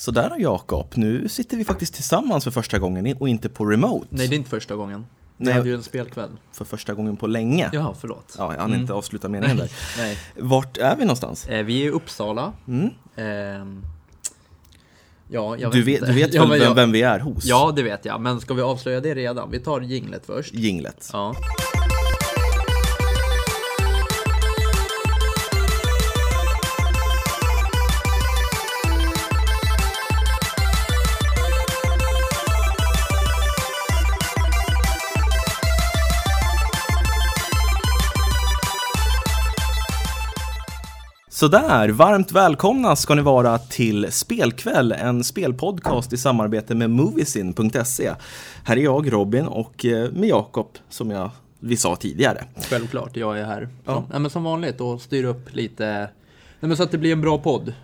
Sådär Jakob, nu sitter vi faktiskt tillsammans för första gången och inte på remote. Nej, det är inte första gången. Vi Nej. hade ju en spelkväll. För första gången på länge. Jaha, förlåt. Ja, jag hann Mm. inte avsluta meningen där. Nej. Vart är vi någonstans? Eh, vi är i Uppsala. Mm. Ehm, ja, jag Du vet, inte. du vet ja, vem, jag- vem vi är hos? Ja, det vet jag. Men ska vi avslöja det redan? Vi tar jinglet först. Jinglet. Ja. Sådär, varmt välkomna ska ni vara till Spelkväll, en spelpodcast i samarbete med Moviesin.se. Här är jag, Robin, och eh, med Jakob, som jag, vi sa tidigare. Självklart, jag är här. Ja. Nej, men som vanligt och styr upp lite. Nej, så att det blir en bra podd,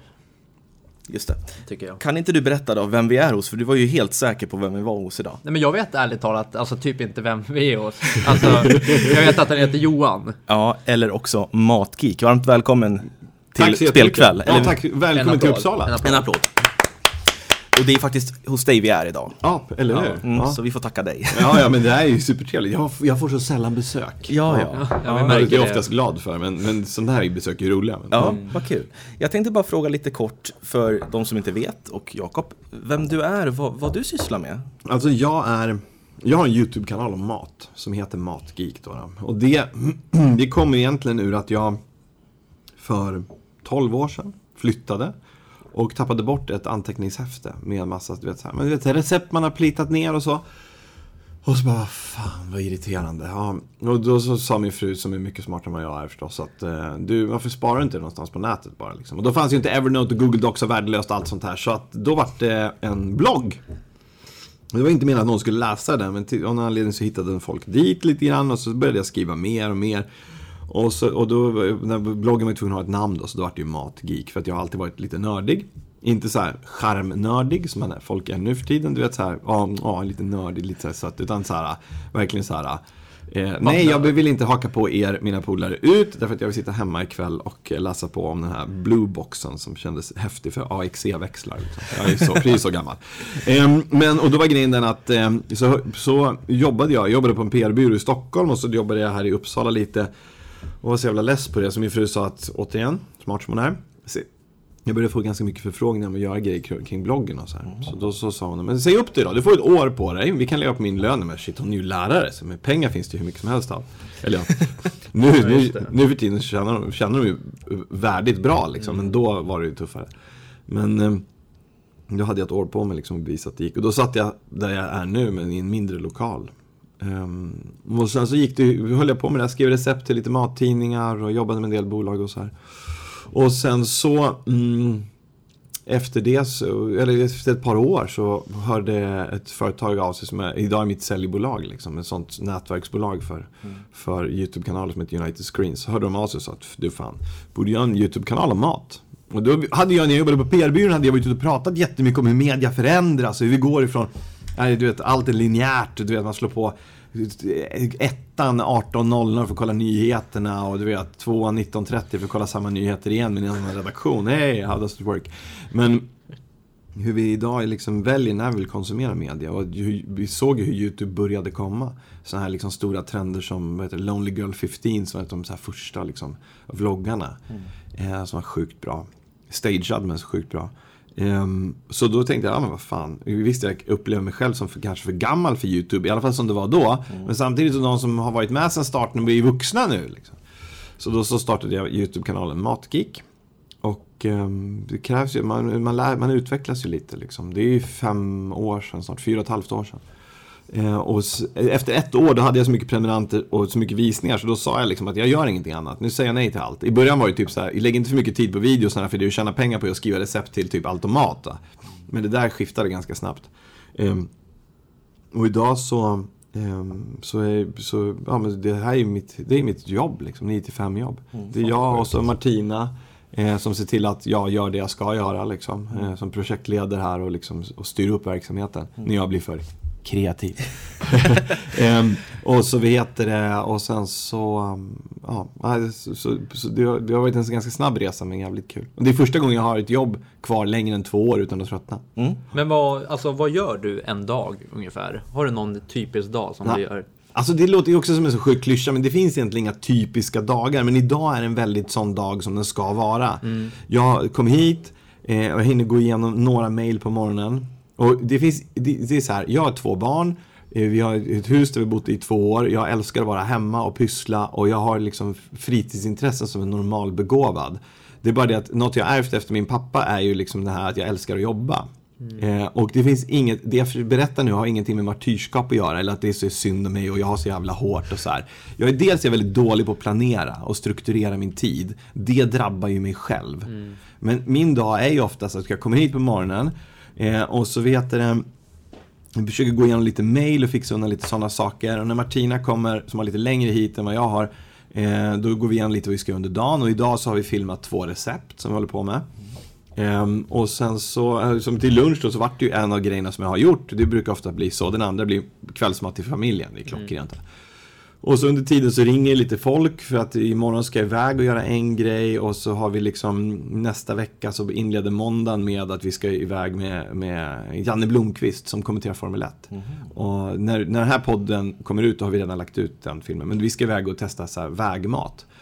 Just det. tycker jag. Kan inte du berätta då vem vi är hos? För du var ju helt säker på vem vi var hos idag. Nej, men jag vet ärligt talat, alltså typ inte vem vi är hos. Alltså, jag vet att han heter Johan. Ja, eller också Matgeek. Varmt välkommen till. Spelkväll. Ja, tack. En Välkommen till applåd. En Uppsala. applåd. En applåd. Och det är faktiskt hos dig vi är idag. Ja, eller hur? Mm, Ja. Så vi får tacka dig. Ja, ja, men det här är ju supertrevligt. Jag, jag får så sällan besök. Ja, ja. Ja, Ja, är jag det. oftast glad för, men, men sådana här besök är roliga. Men, Ja, vad kul. Jag tänkte bara fråga lite kort för de som inte vet och Jakob, vem du är, vad, vad du sysslar med. Alltså jag är, jag har en YouTube-kanal om mat som heter Matgeek då. Och det, det kommer egentligen ur att jag för 12 år sedan flyttade och tappade bort ett anteckningshäfte med en massa du vet, så här, men du vet, recept man har plitat ner och så. Och så bara, fan vad irriterande. Ja, och då så sa min fru, som är mycket smartare än vad jag är förstås, att eh, du, varför sparar du inte det någonstans på nätet bara? Liksom? Och då fanns ju inte Evernote och Google Docs och värdelöst och allt sånt här. Så att då var det en blogg det var inte meningen att någon skulle läsa den, men till, av någon anledning så hittade folk dit lite grann och så började jag skriva mer och mer. Och, så, och då, när bloggen var tvungen att ha ett namn då, så då var det ju Matgeek. För att jag har alltid varit lite nördig. Inte så här charmnördig som folk är nu för tiden. Du vet så här, ja, ja lite nördig, lite så här sött. Utan så här, verkligen så här. Eh, nej, jag vill inte haka på er, mina polare, ut. Därför att jag vill sitta hemma ikväll och eh, läsa på om den här blueboxen som kändes häftig för AXE-växlar. Liksom. Jag är så, precis så gammal. Ehm, men, och då var grejen den att ehm, så, så jobbade jag, jag jobbade på en PR-byrå i Stockholm och så jobbade jag här i Uppsala lite. Och var så jävla less på det. Så min fru sa att, återigen, smart som hon är. Jag började få ganska mycket förfrågningar om att göra grejer kring- bloggen och så här. Så då så sa hon, men säg upp det då, du får ett år på dig. Vi kan leva på min lön. Men shit, hon är ju lärare, så med pengar finns det ju hur mycket som helst av. Eller ja, nu, nu, nu för tiden tjänar de, tjänar de ju värdigt bra liksom, men då var det ju tuffare. Men eh, då hade jag ett år på mig liksom att bevisa att det gick. Och då satt jag där jag är nu, men i en mindre lokal. Ehm, och sen så gick det, höll jag på med det, här, skrev recept till lite mattidningar och jobbade med en del bolag och så här. Och sen så mm, efter det, så, eller efter ett par år så hörde ett företag av sig som är, idag är mitt säljbolag, liksom, ett sånt nätverksbolag för, för YouTube-kanaler som heter United Screens. Så hörde de av sig och sa att du fan, borde göra en YouTube-kanal om mat. Och då hade jag, när jag jobbade på PR-byrån, hade jag varit ute och pratat jättemycket om hur media förändras och hur vi går ifrån, nej, du vet, allt är linjärt, du vet, man slår på ettan 18.00 för att kolla nyheterna och du vet tvåan 19.30 för att kolla samma nyheter igen med en annan redaktion. Hej, how does it work? Men hur vi idag liksom väljer när vi vill konsumera media. Och vi såg ju hur YouTube började komma. Sådana här liksom stora trender som heter, Lonely Girl 15 som var de så här första liksom, vloggarna. Eh, som var sjukt bra. Stagead men så sjukt bra. Ehm, så då tänkte jag, ja men vad fan. Visst jag upplever mig själv som för, kanske för gammal för YouTube. I alla fall som det var då. Men samtidigt som de som har varit med sedan starten blir vuxna nu. Liksom. Så då så startade jag YouTube-kanalen Matgeek. Och ehm, det krävs ju, man, man, lär, man utvecklas ju lite liksom. Det är ju fem år sedan, snart fyra och ett halvt år sedan. Eh, och efter ett år då hade jag så mycket prenumeranter och så mycket visningar så då sa jag liksom att jag gör ingenting annat. Nu säger jag nej till allt. I början var det typ så här, lägg inte för mycket tid på videos för det är att tjäna pengar på att skriva recept till typ allt och mat. Då. Men det där skiftade ganska snabbt. Ehm, och idag så, ehm, så, är, så ja, men det här är mitt, det är mitt jobb, liksom, 9 till 5 jobb. det är jag och så Martina eh, som ser till att jag gör det jag ska göra liksom, eh, som projektleder här och, liksom, och styr upp verksamheten när jag blir för kreativ. Ehm, och så vi heter det, och sen så, um, ja, så, så, så det, har, det har varit en ganska snabb resa men jävligt kul. Och det är första gången jag har ett jobb kvar längre än två år utan att tröttna. Men vad, alltså, vad gör du en dag ungefär? Har du någon typisk dag som Ja. du gör? Alltså det låter ju också som en så sjuk klyscha, men det finns egentligen inga typiska dagar. Men idag är en väldigt sån dag som den ska vara. Jag kom hit eh, och jag hinner gå igenom några mail på morgonen. Och det finns, det, det är så här, jag har två barn. eh, Vi har ett hus där vi bott i två år. Jag älskar att vara hemma och pyssla och jag har liksom fritidsintressen som en normal begåvad. Det är bara det att något jag ärvt efter min pappa är ju liksom det här att jag älskar att jobba. Eh, och det finns inget, det jag berättar nu har ingenting med martyrskap att göra eller att det är så synd om mig och jag har så jävla hårt och så här. Jag är dels är jag väldigt dålig på att planera och strukturera min tid. Det drabbar ju mig själv. Men min dag är ju oftast att jag kommer hit på morgonen eh, och så vet det vi försöker gå igenom lite mail och fixa undan lite sådana saker. Och när Martina kommer, som har lite längre hit än vad jag har, eh, då går vi igenom lite vad vi ska göra under dagen. Och idag så har vi filmat två recept som vi håller på med. Um, och sen så, eh, som till lunch då, så vart det ju en av grejerna som jag har gjort. Det brukar ofta bli så. Den andra blir kvällsmat till familjen. Det är klockrent. Mm. Och så under tiden så ringer lite folk för att imorgon ska jag iväg och göra en grej och så har vi liksom nästa vecka så inleder måndagen med att vi ska iväg med, med Janne Blomqvist som kommenterar Formel 1. Och när, när den här podden kommer ut då har vi redan lagt ut den filmen. Men vi ska iväg och testa så här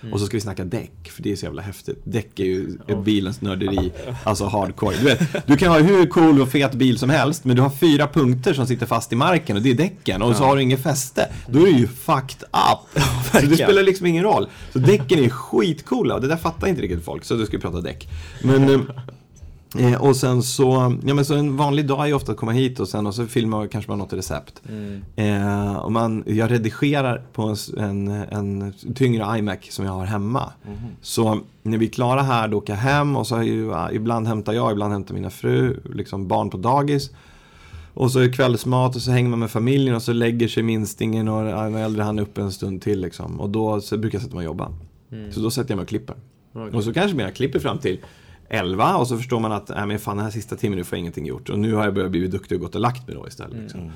vägmat. Och så ska vi snacka däck, för det är så jävla häftigt. Däck är ju bilens nörderi, alltså hardcore. Du, vet, du kan ha hur cool och fet bil som helst, men du har fyra punkter som sitter fast i marken och det är däcken. Och så har du inget fäste. Då är du ju fucked up. så det spelar liksom ingen roll. Så däcken är skitcoola och det där fattar inte riktigt folk, så du ska vi prata däck. Men... eh, och sen så, ja men så en vanlig dag är ju ofta att komma hit och sen och så filmar kanske man något recept. Eh, och man, jag redigerar på en, en, tyngre iMac som jag har hemma. Så när vi är klara här då åker jag hem och så ju, ibland hämtar jag, ibland hämtar mina fru, liksom barn på dagis. Och så är kvällsmat och så hänger man med familjen och så lägger sig minstingen och den äldre han upp en stund till liksom. Och då brukar jag sätta mig och jobba. Så då sätter jag mig och klipper. Och så kanske jag klipper fram till 11 och så förstår man att äh, men fan, den här sista timmen nu får jag ingenting gjort. Och nu har jag börjat bli duktig och gått och lagt mig då istället. Liksom.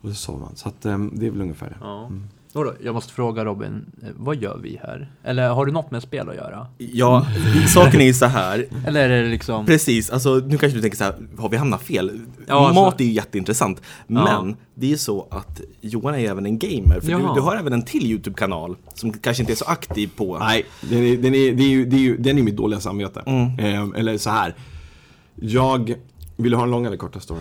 Och så sover man. Så att, ehm, det är väl ungefär det. Ja. Vadå, jag måste fråga Robin, eh, vad gör vi här? Eller har du något med spel att göra? Ja, saken är ju så här. Eller är det liksom... Precis, alltså nu kanske du tänker så här, har vi hamnat fel? Ja, Mat alltså- är ju jätteintressant, men Ja. det är ju så att Johan är ju även en gamer, för du, Jaha. du har även en till YouTube-kanal som kanske inte är så aktiv på... Nej, den är, den är, det är ju, det är ju, den är mitt dåliga samvete. Mm. Ehm, eller så här. Jag, vill du ha en lång eller korta story?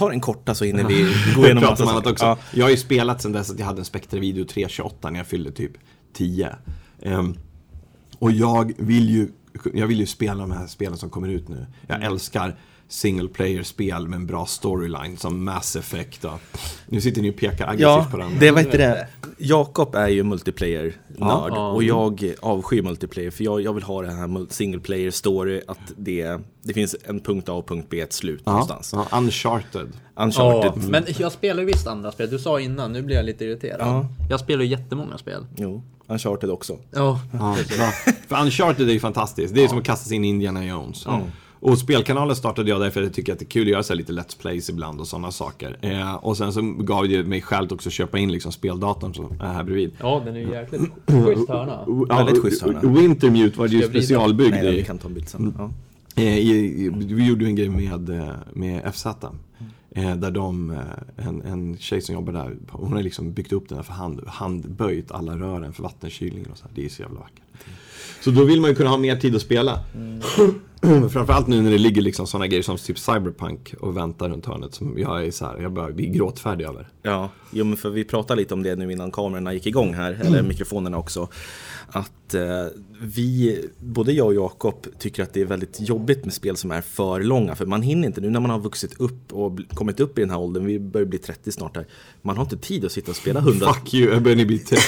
Ta den korta så hinner vi gå igenom massa annat saker. också. Ja. Jag har ju spelat sedan dess att jag hade en Spectre Video 328 när jag fyllde typ 10. Ehm, och jag vill ju jag vill ju spela de här spelen som kommer ut nu. Jag Mm. älskar single player-spel med en bra storyline som Mass Effect och... Nu sitter ni och pekar aggressivt Ja, på den. det var inte det. Jakob är ju multiplayer-nörd Ja. och jag avskyr multiplayer för jag, jag vill ha det här single player story att det, det finns en punkt A och punkt B, ett slut Ja, någonstans. ja, Uncharted. Ja, Uncharted. men jag spelar ju visst andra spel. Du sa innan, nu blir jag lite irriterad. Ja. Jag spelar ju jättemånga spel. Jo, Uncharted också. Ja. Ja. För Uncharted är ju fantastiskt. Det är som att kasta sig in i Indiana Jones. Och spelkanalen startade jag därför att jag tycker att det är kul att göra så här lite Let's Plays ibland och sådana saker. Eh, och sen så gav det mig själv också att köpa in liksom speldatorn som är här bredvid. Ja, den är ju jäkligt schysst hörna. Väldigt schysst hörna. Wintermute var ju specialbyggd Nej, vi kan ta en bild sen. Ja. Eh, i, i, vi gjorde en grej med, eh, med FZ. Eh, där de, en, en tjej som jobbar där, hon har liksom byggt upp den här för hand, handböjt alla rören för vattenkylningen och så här. Det är så jävla vackert. Så då vill man ju kunna ha mer tid att spela. Framförallt nu när det ligger liksom sådana grejer som typ Cyberpunk och väntar runt hörnet som jag är så här, jag börjar bli gråtfärdig över. Ja, jo, men för vi pratade lite om det nu innan kamerorna gick igång här, eller mikrofonerna också. Att eh, vi, både jag och Jakob, tycker att det är väldigt jobbigt med spel som är för långa. För man hinner inte, nu när man har vuxit upp och kommit upp i den här åldern, vi börjar bli 30 snart här. Man har inte tid att sitta och spela 100... Fuck you, jag börjar ni bli 30.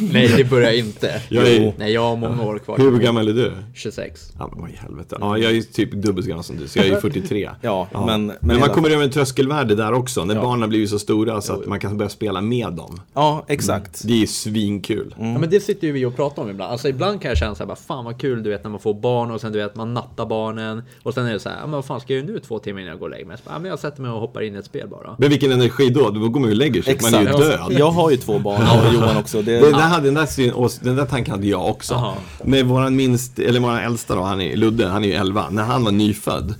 Nej, det börjar inte. Jag är- Nej, jag har många år kvar. Hur gammal är du? 26. Ja men vad i helvete. Ja, jag är typ dubbelt så gammal som du, så jag är ju 43. Ja, men- men men, man hela- kommer över en tröskelvärde där också, när Ja. barnen blir ju så stora så att man kan börja spela med dem. Ja, exakt. Det är ju svinkul. Ja, men det sitter ju vi och pratar om ibland. Alltså ibland kan jag känna så här, bara, fan vad kul du vet när man får barn och sen du vet man nattar barnen. Och sen är det så här, ja, men vad fan ska jag göra nu två timmar innan jag går och lägger mig? Så bara, men jag sätter mig och hoppar in i ett spel bara. Men vilken energi då? Då går man ju och lägger sig, man är ju Exakt. död. Jag har ju två barn och Johan också. Det, Det, där hade, den, där, syn- den där tanken hade jag också. Aha. Med våran minst, eller våran äldsta då, han är, Ludde, han är ju 11. När han var nyfödd.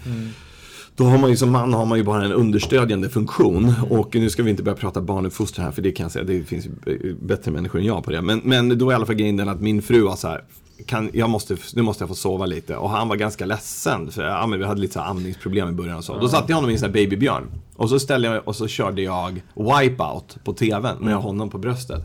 Då har man ju som man har man ju bara en understödjande funktion. Och nu ska vi inte börja prata barnuppfostran här för det kan jag säga, det finns b- bättre människor än jag på det. Men, men då är i alla fall grejen den att min fru var så här. Kan, jag måste, nu måste jag få sova lite. Och han var ganska ledsen. För ja, men vi hade lite så amningsproblem i början och så. Då satte jag honom i en sån här babybjörn. Och så ställde jag och så körde jag Wipeout på TVn med honom på bröstet.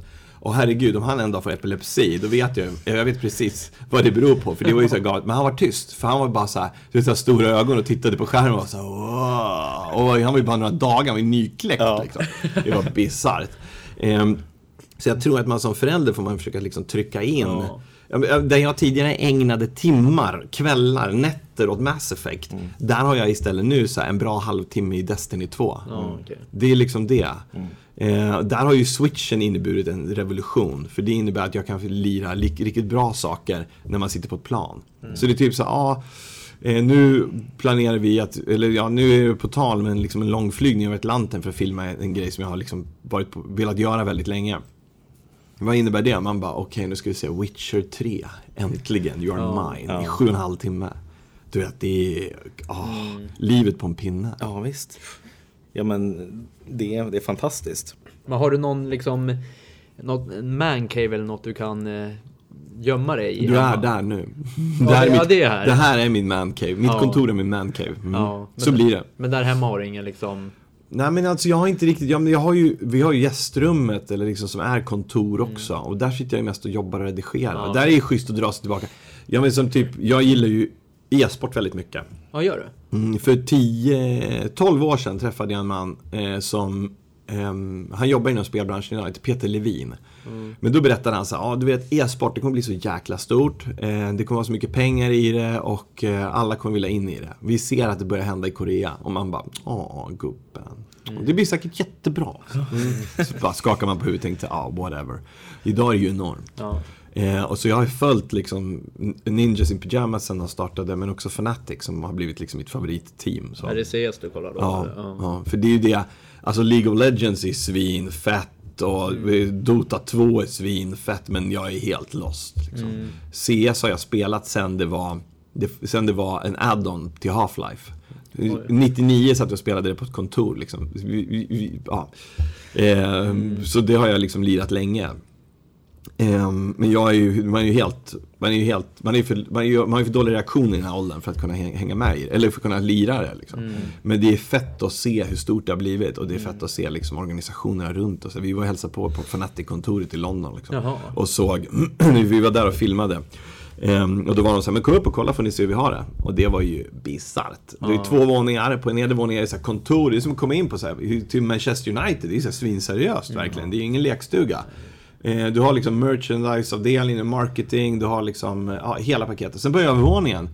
Och herregud, om han en dag får epilepsi, då vet jag jag vet precis vad det beror på. För det var ju så galet. Men han var tyst, för han var bara så här, så här stora ögon och tittade på skärmen och så här, wow. Och han var ju bara några dagar, han var ju nykläckt Ja. liksom. Det var bisarrt. Ehm, så jag tror att man som förälder får man försöka liksom trycka in Ja. Där jag tidigare ägnade timmar, kvällar, nätter åt Mass Effect. Där har jag istället nu så en bra halvtimme i Destiny 2. Ja, okej. Det är liksom det. Eh, där har ju switchen inneburit en revolution. För det innebär att jag kan lira li- riktigt bra saker när man sitter på ett plan. Så det är typ så ja, eh, nu planerar vi att, eller ja, nu är det på tal med liksom en långflygning över Atlanten för att filma en grej som jag har liksom varit på, velat göra väldigt länge. Vad innebär det? Man bara, okej nu ska vi se Witcher 3, äntligen, you are Ja. mine, Ja. i sju och en halv timme. Du vet, det är, åh, Mm. livet på en pinne. ja, visst. Ja, men det, är- det är fantastiskt. Men har du någon liksom, något, en mancave eller något du kan eh, gömma dig i? Du är hemma? där nu. Ja, det, här är ja, mitt, det är här. det här är min mancave. Mitt Ja. kontor är min mancave. Mm. Ja, Så det- blir det. Men där hemma har du ingen liksom... Nej men alltså jag har inte riktigt, jag, jag har ju, vi har ju gästrummet eller liksom som är kontor också. Och där sitter jag mest och jobbar och redigerar. Mm. Ja. Där är ju schysst att dra sig tillbaka. Jag men som typ, jag gillar ju e-sport väldigt mycket. Ja, gör du? Mm, för 10, 12 år sedan träffade jag en man eh, som ehm, han jobbar inom spelbranschen idag, heter Peter Levin. Men då berättade han så här, ja du vet e-sport det kommer bli så jäkla stort. Eh, det kommer vara så mycket pengar i det och eh, alla kommer vilja in i det. Vi ser att det börjar hända i Korea. Och man bara, åh gubben. Och Det blir säkert jättebra. Mm. Så bara skakar man på huvudet och tänkte, ja whatever. Idag är det ju enormt. Ja. Eh, och så jag har följt liksom Ninjas in Pyjamas sen de startade, men också Fnatic som har blivit liksom mitt favoritteam. Så. Är det CS du kollar då? Ja, eller? ja. för det är ju det. Alltså League of Legends är svinfett och Dota 2 är svinfett men jag är helt lost. Liksom. CS har jag spelat sen det var, det, sen det var en add-on till Half-Life. 99 satt jag och spelade det på ett kontor liksom. Vi, vi, vi, ja. Ehm, Så det har jag liksom lirat länge. Ehm, men jag är ju, man är ju helt, man är ju helt, man är ju för, man är ju, man har ju för dålig reaktion i den här åldern för att kunna häng- hänga med i det, eller för att kunna lira det liksom. Men det är fett att se hur stort det har blivit och det är fett att se liksom organisationerna runt oss. Vi var och hälsade på på Fanatic-kontoret i London liksom. Och såg, vi var där och filmade. Ehm, och då var de så här, men kom upp och kolla får ni se hur vi har det. Och det var ju bisarrt. Det är ju två våningar, på nedervåningen är det så kontor, det är som att komma in på så här, till Manchester United, det är så här svinseriöst verkligen. Det är ju ingen lekstuga. Eh, Du har liksom merchandiseavdelningen, marketing, du har liksom eh, ja, hela paketet. Sen på övervåningen,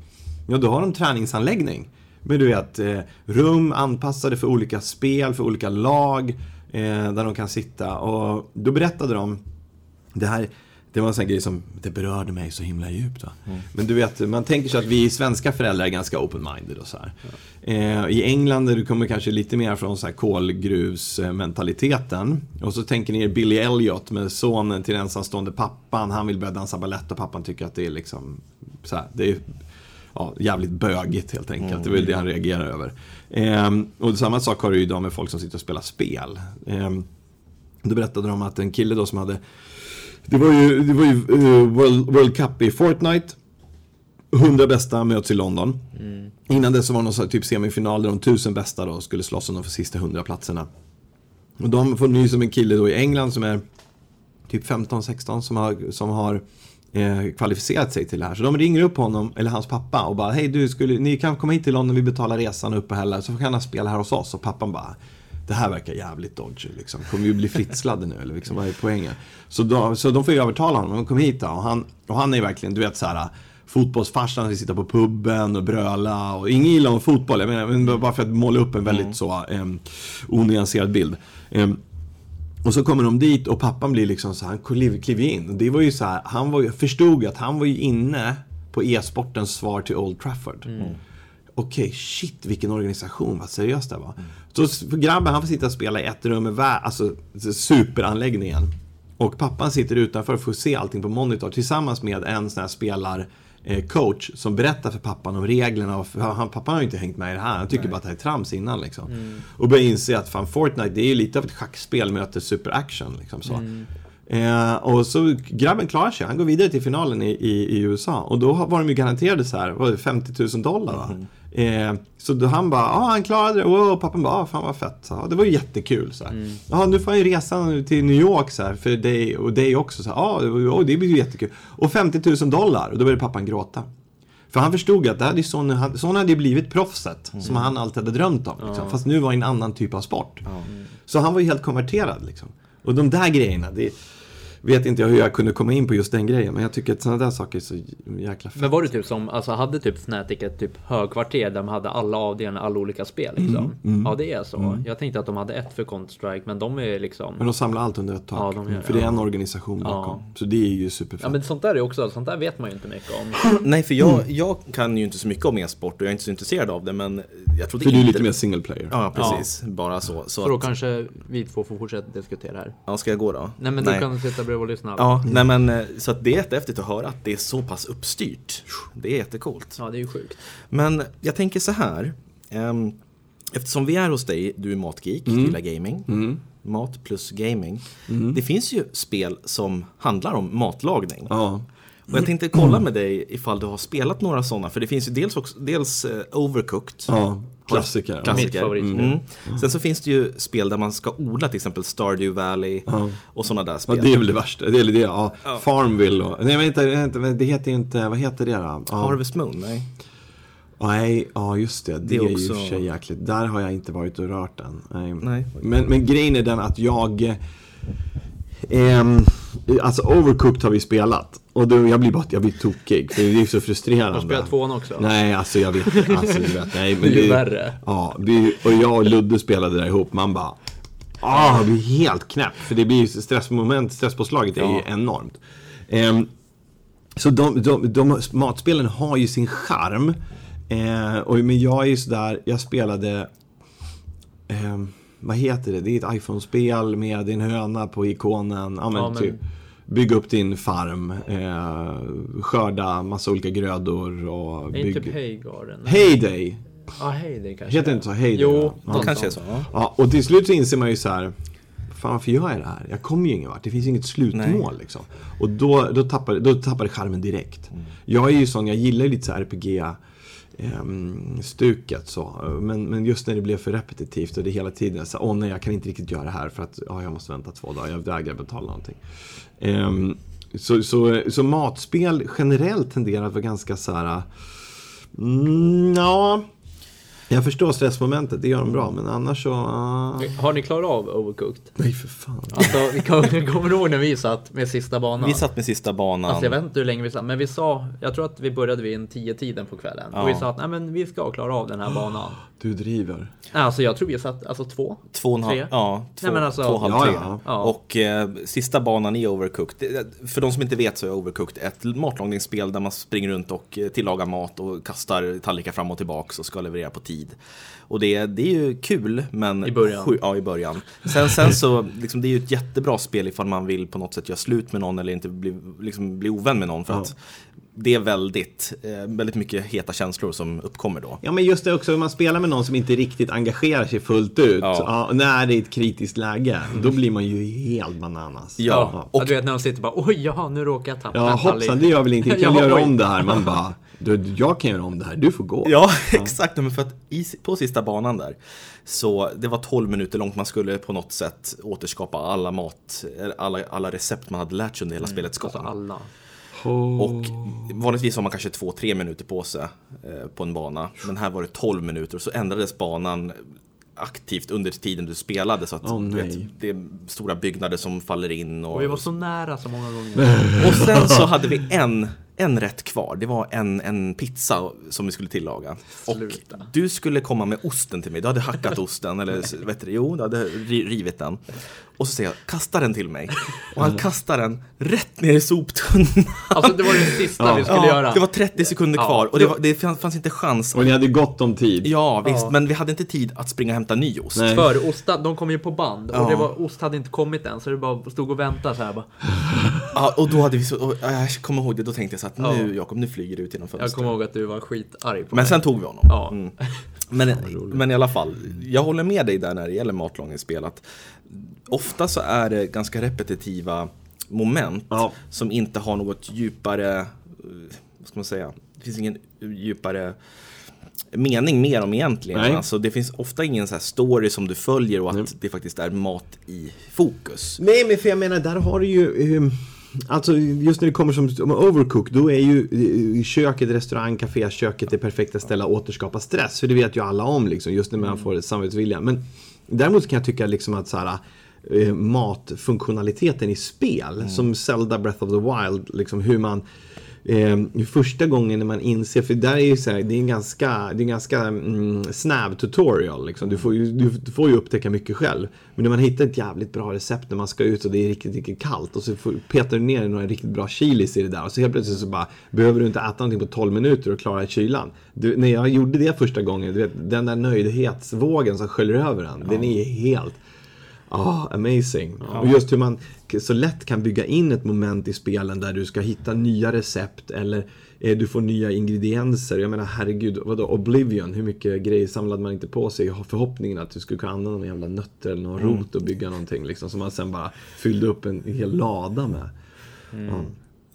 ja då har de träningsanläggning. Men du vet, eh, rum anpassade för olika spel, för olika lag, eh, där de kan sitta. Och då berättade de, det här, det var en sån grej som, det berörde mig så himla djupt. Va? Men du vet, man tänker sig att vi svenska föräldrar är ganska open-minded och så här. Eh, I England, där du kommer kanske lite mer från så här kolgruvsmentaliteten. Och så tänker ni er Billy Elliot med sonen till den ensamstående pappan. Han vill börja dansa ballett och pappan tycker att det är liksom, så här, det är ja, jävligt bögigt helt enkelt. Det är väl det han reagerar över. Ehm, och samma sak har du ju idag med folk som sitter och spelar spel. Ehm, då berättade de att en kille då som hade Det var ju, det var ju eh, World, World Cup i Fortnite 100 bästa möts i London Innan dess så var det någon sån här typ semifinal där de tusen bästa då skulle slåss om de för sista 100 platserna Och de får nys om en kille då i England som är Typ 15-16 som har, som har eh, kvalificerat sig till det här. Så de ringer upp honom, eller hans pappa och bara Hej du, skulle, ni kan komma hit till London, vi betalar resan och uppehälle så kan han spela här hos oss. Och pappan bara det här verkar jävligt dodgy liksom. Kommer vi bli fritslade nu eller liksom, vad är poängen? Så, då, så de får ju övertala honom, kom hit då. Och han, och han är verkligen, du vet så här fotbollsfarsan som sitter på puben och bröla och ingen gillar om fotboll, jag menar, men bara för att måla upp en väldigt så um, onyanserad bild. Em, och så kommer de dit och pappan blir liksom så här, han kliver in. Och det var ju så här, han var, förstod att han var ju inne på e-sportens svar till Old Trafford. Okej, shit vilken organisation, vad seriöst det var. Så grabben han får sitta och spela i ett rum med alltså superanläggningen. Och pappan sitter utanför och får se allting på monitor tillsammans med en sån här spelar eh, som berättar för pappan om reglerna. Han, pappan har ju inte hängt med i det här. Han tycker bara att det här är trams innan. Liksom. Och börjar inse att fan Fortnite det är ju lite av ett schackspel möter superaction. Liksom, så. Eh, och så grabben klarar sig. Han går vidare till finalen i, i, i USA. Och då var de ju garanterade så här, var det, 50 000 dollar va? Eh, så då han bara, ja han klarade det. Wow, pappan bara, ah, fan vad fett. Så, det var ju jättekul. Så här. Ja, nu får jag ju resa till New York så här, för dig och dig också. Så här, var- oh, det blir ju jättekul. Och 50 000 dollar. Och då började pappan gråta. För han förstod att det hade son, han- son hade blivit proffset som han alltid hade drömt om. Liksom. Fast nu var det en annan typ av sport. Så han var ju helt konverterad liksom. Och de där grejerna, det vet inte jag hur jag kunde komma in på just den grejen. Men jag tycker att sådana där saker är så jäkla fett. Men var det typ som, alltså hade typ Fnatic ett typ högkvarter där de hade alla avdelningar, alla olika spel liksom? Mm, Ja det är så. Jag tänkte att de hade ett för Counter-Strike men de är liksom... Men de samlar allt under ett tak. Ja, de gör för det är ja. en organisation bakom. Så det är ju superfett. Ja men sånt där är också, sånt där vet man ju inte mycket om. Nej, för jag, jag kan ju inte så mycket om e-sport och jag är inte så intresserad av det, men jag trodde för du är lite mer single player. Ja, precis. Bara så. Så, Så då att, kanske vi två får fortsätta diskutera här. ja, ska jag gå då? Nej men du kan sitta bredvid och lyssna. Ja, nej men eh, så att det är jättehäftigt att höra att det är så pass uppstyrt. Det är jättecoolt. Ja det är ju sjukt. Men jag tänker så här. ehm, eftersom vi är hos dig, du är matgeek, Mm. gillar gaming. Mat plus gaming. Det finns ju spel som handlar om matlagning. Ja. Och jag tänkte kolla med dig ifall du har spelat några sådana. För det finns ju dels, också, dels eh, Overcooked. ja. Klassiker. Klassiker. Mitt favoritspel. Mm. Sen så finns det ju spel där man ska odla till exempel Stardew Valley och sådana där Ja, spel. det är väl det värsta. Det är det, ja. Farmville och... Nej, vänta, vänta, det heter ju inte... Vad heter det då? Ja. Harvest Moon, nej. Nej, ja just det. Det, Det är är, ju också- för sig jäkligt. Där har jag inte varit och rört den. Nej. Nej. Men, men grejen är den att jag... ehm, alltså Overcooked har vi spelat. Och då, jag blir bara jag blir tokig. För det är så frustrerande. Har du spelat tvåan också? Nej, alltså jag vet alltså, du vet, nej, men Det är ju värre. Ja, vi, och jag och Ludde spelade där ihop. Man bara... Ah, jag blir helt knäpp. För det blir ju stressmoment, stresspåslaget är ju enormt. Ehm, så de, de, de, matspelen har ju sin charm. Eh, och, men jag är ju sådär, jag spelade... ehm, vad heter det? Det är ett iPhone-spel med din höna på ikonen. Ja, men, Ja, men- Typ, bygga upp din farm. Eh, skörda massa olika grödor och Är inte bygga... typ Heygarden? Heyday! Ja, Heyday kanske. Heter det inte så? Heyday? Jo, va? Det kanske är så. Ja. Ja, och till slut så inser man ju så här. Fan varför gör jag det här? Jag kommer ju ingen vart. Det finns inget slutmål liksom. Och då, då, tappar, då tappar det charmen direkt. Jag är ju sån, jag gillar ju lite så RPG ehm, stuket så. Men, men just när det blev för repetitivt och det hela tiden så åh nej jag kan inte riktigt göra det här för att ja, jag måste vänta två dagar, jag vägrar betala någonting. Ehm, så, så, så matspel generellt tenderar att vara ganska så här. Mm, ja, jag förstår stressmomentet, det gör de bra, men annars så... ah, Har ni klarat av Overcooked? nej, för fan. Alltså, vi kommer kommer du ihåg när vi satt med sista banan? Vi satt med sista banan. Alltså jag vet inte hur länge vi satt, men vi sa, jag tror att vi började vid en 10-tiden på kvällen. Och vi sa att nej men vi ska klara av den här banan. Du driver. Alltså jag tror vi satt, alltså två? Två och en halv, Tre? ja, två, Nej, men alltså- två och en halv, Ja, tre. ja. Ja. Och eh, sista banan i Overcooked. För de som inte vet så är Overcooked ett matlagningsspel där man springer runt och eh, tillagar mat och kastar tallrikar fram och tillbaks och ska leverera på tid. Och det, det är ju kul, men... I början. Sju, ja, i början. Sen, sen så, liksom, det är ju ett jättebra spel ifall man vill på något sätt göra slut med någon eller inte bli, liksom, bli ovän med någon. För att det är väldigt, eh, väldigt mycket heta känslor som uppkommer då. Ja, men just det också, om man spelar med någon som inte riktigt engagerar sig fullt ut. Ja. Ja. när det är ett kritiskt läge, då blir man ju helt bananas. Ja, Ja, och- och du vet när de sitter bara oj jaha nu råkar jag tappa Ja, en tallrik." hoppsan, det gör väl ingenting. Kan Ja, vi göra om det här? Man bara, du, jag kan göra om det här, du får gå. Ja, exakt. Men för att i, på sista banan där, så det var 12 minuter långt. Man skulle på något sätt återskapa alla mat, alla, alla recept man hade lärt sig under hela spelets gång. Alltså alla. Och vanligtvis har man kanske 2-3 minuter på sig eh, på en bana. Men här var det 12 minuter och så ändrades banan aktivt under tiden du spelade. Så att Åh, du vet, det är stora byggnader som faller in. Och, Och vi var så nära så många gånger. och sen så hade vi en en rätt kvar. Det var en, en pizza som vi skulle tillaga. Sluta. Och du skulle komma med osten till mig. Du hade hackat osten, eller vet du, jo, du hade ri- rivit den. Och så säger jag, kasta den till mig. Och han kastar den rätt ner i soptunnan. Alltså det var det sista vi skulle göra. Det var 30 sekunder Ja. kvar och det, var, det fanns, fanns inte chans. Och ni hade gott om tid. Ja, visst, Ja. men vi hade inte tid att springa och hämta ny ost. Nej. För osta, de kom ju på band och Ja. det var, ost hade inte kommit än så det bara stod och väntade så här bara. Ja, och då hade vi så, och jag kommer ihåg det, då tänkte jag så att nu Ja. Jakob, nu flyger du ut genom Jag fönstret. kommer ihåg att du var skitarg på Men mig. sen tog vi honom. Ja. Mm. Men, men i alla fall, jag håller med dig där när det gäller matlagningsspel. Att ofta så är det ganska repetitiva moment Ja. som inte har något djupare, vad ska man säga, det finns ingen djupare mening med dem egentligen. Nej. Alltså, det finns ofta ingen så här story som du följer och att det faktiskt är mat i fokus. Nej, men för jag menar, där har du ju... ehm, Alltså just när det kommer som overcook, då är ju köket, restaurang, café, köket det perfekta stället att återskapa stress. För det vet ju alla om liksom, just när man får samvetsvilja. Men däremot kan jag tycka liksom att så här, eh, matfunktionaliteten i spel, som Zelda Breath of the Wild, liksom hur man Eh, första gången när man inser, för där är ju så här, det är en ganska, det är en ganska mm, snabb tutorial. Liksom. Du, får ju, du, får ju upptäcka mycket själv. Men när man hittar ett jävligt bra recept när man ska ut och det är riktigt, riktigt kallt och så får, petar du ner några riktigt bra chilis i det där och så helt plötsligt så bara behöver du inte äta någonting på 12 minuter och klara kylan. Du, när jag gjorde det första gången, du vet, den där nöjdhetsvågen som sköljer över en, den är helt Ah, amazing. Och just hur man så lätt kan bygga in ett moment i spelen där du ska hitta nya recept eller eh, du får nya ingredienser. Jag menar herregud, vadå Oblivion, hur mycket grejer samlade man inte på sig i förhoppningen att du skulle kunna använda någon jävla nötter eller någon rot och bygga någonting liksom som man sen bara fyllde upp en hel lada med. Ja.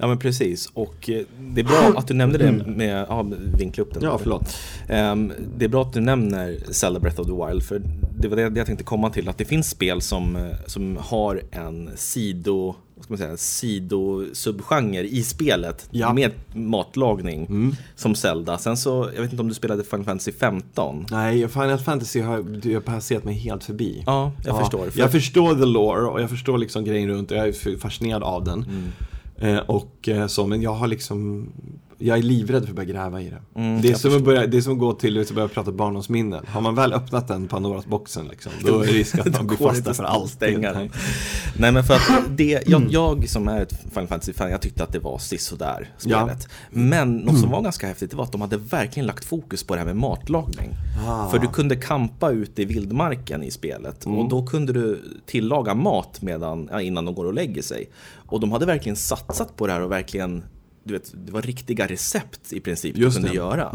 Ja men precis, och eh, det är bra att du nämnde det med, ja, vinkla upp den. Ja, förlåt. Ehm, det är bra att du nämner Zelda Breath of the Wild, för det var det jag tänkte komma till, att det finns spel som, eh, som har en sido, vad ska man säga, sidosubgenre i spelet Ja. med matlagning som Zelda. Sen så, jag vet inte om du spelade Final Fantasy 15? Nej, Final Fantasy har jag passerat mig helt förbi. Ja, jag förstår. För- Jag förstår the lore och jag förstår liksom grejen runt och jag är fascinerad av den. Mm. Eh, och eh, så, men jag har liksom jag är livrädd för att börja gräva i det. Mm, det, är som att börja, det är som att gå till och börja prata barndomsminnen. Har man väl öppnat den Pandoras boxen liksom, då är det risk att man blir fast där för alltid. Nej. Nej men för att det, jag, jag som är ett Final Fantasy-fan, jag tyckte att det var sisådär spelet. Men något som var ganska häftigt, var att de hade verkligen lagt fokus på det här med matlagning. Ah. För du kunde kampa ute i vildmarken i spelet och då kunde du tillaga mat medan, ja, innan de går och lägger sig. Och de hade verkligen satsat på det här och verkligen du vet, det var riktiga recept i princip Just du kunde det. göra.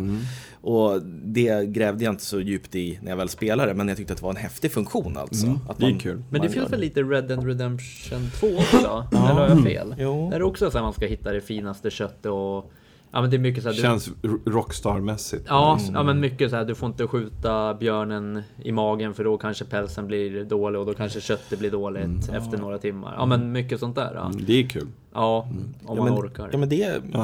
Och det grävde jag inte så djupt i när jag väl spelade, men jag tyckte att det var en häftig funktion alltså. Att det är man- kul. Men det man finns väl lite Red Dead Redemption 2 också? Eller har jag fel? Jo. Där är det också så att man ska hitta det finaste köttet och... Ja men det är mycket så här, du, Känns r- rockstar-mässigt. Ja, Mm. ja men mycket så här, du får inte skjuta björnen i magen för då kanske pälsen blir dålig och då kanske köttet blir dåligt Mm. efter några timmar. Ja men mycket sånt där. Ja, Mm, Det är kul. Ja om Ja, man men, orkar. Ja, men det, när,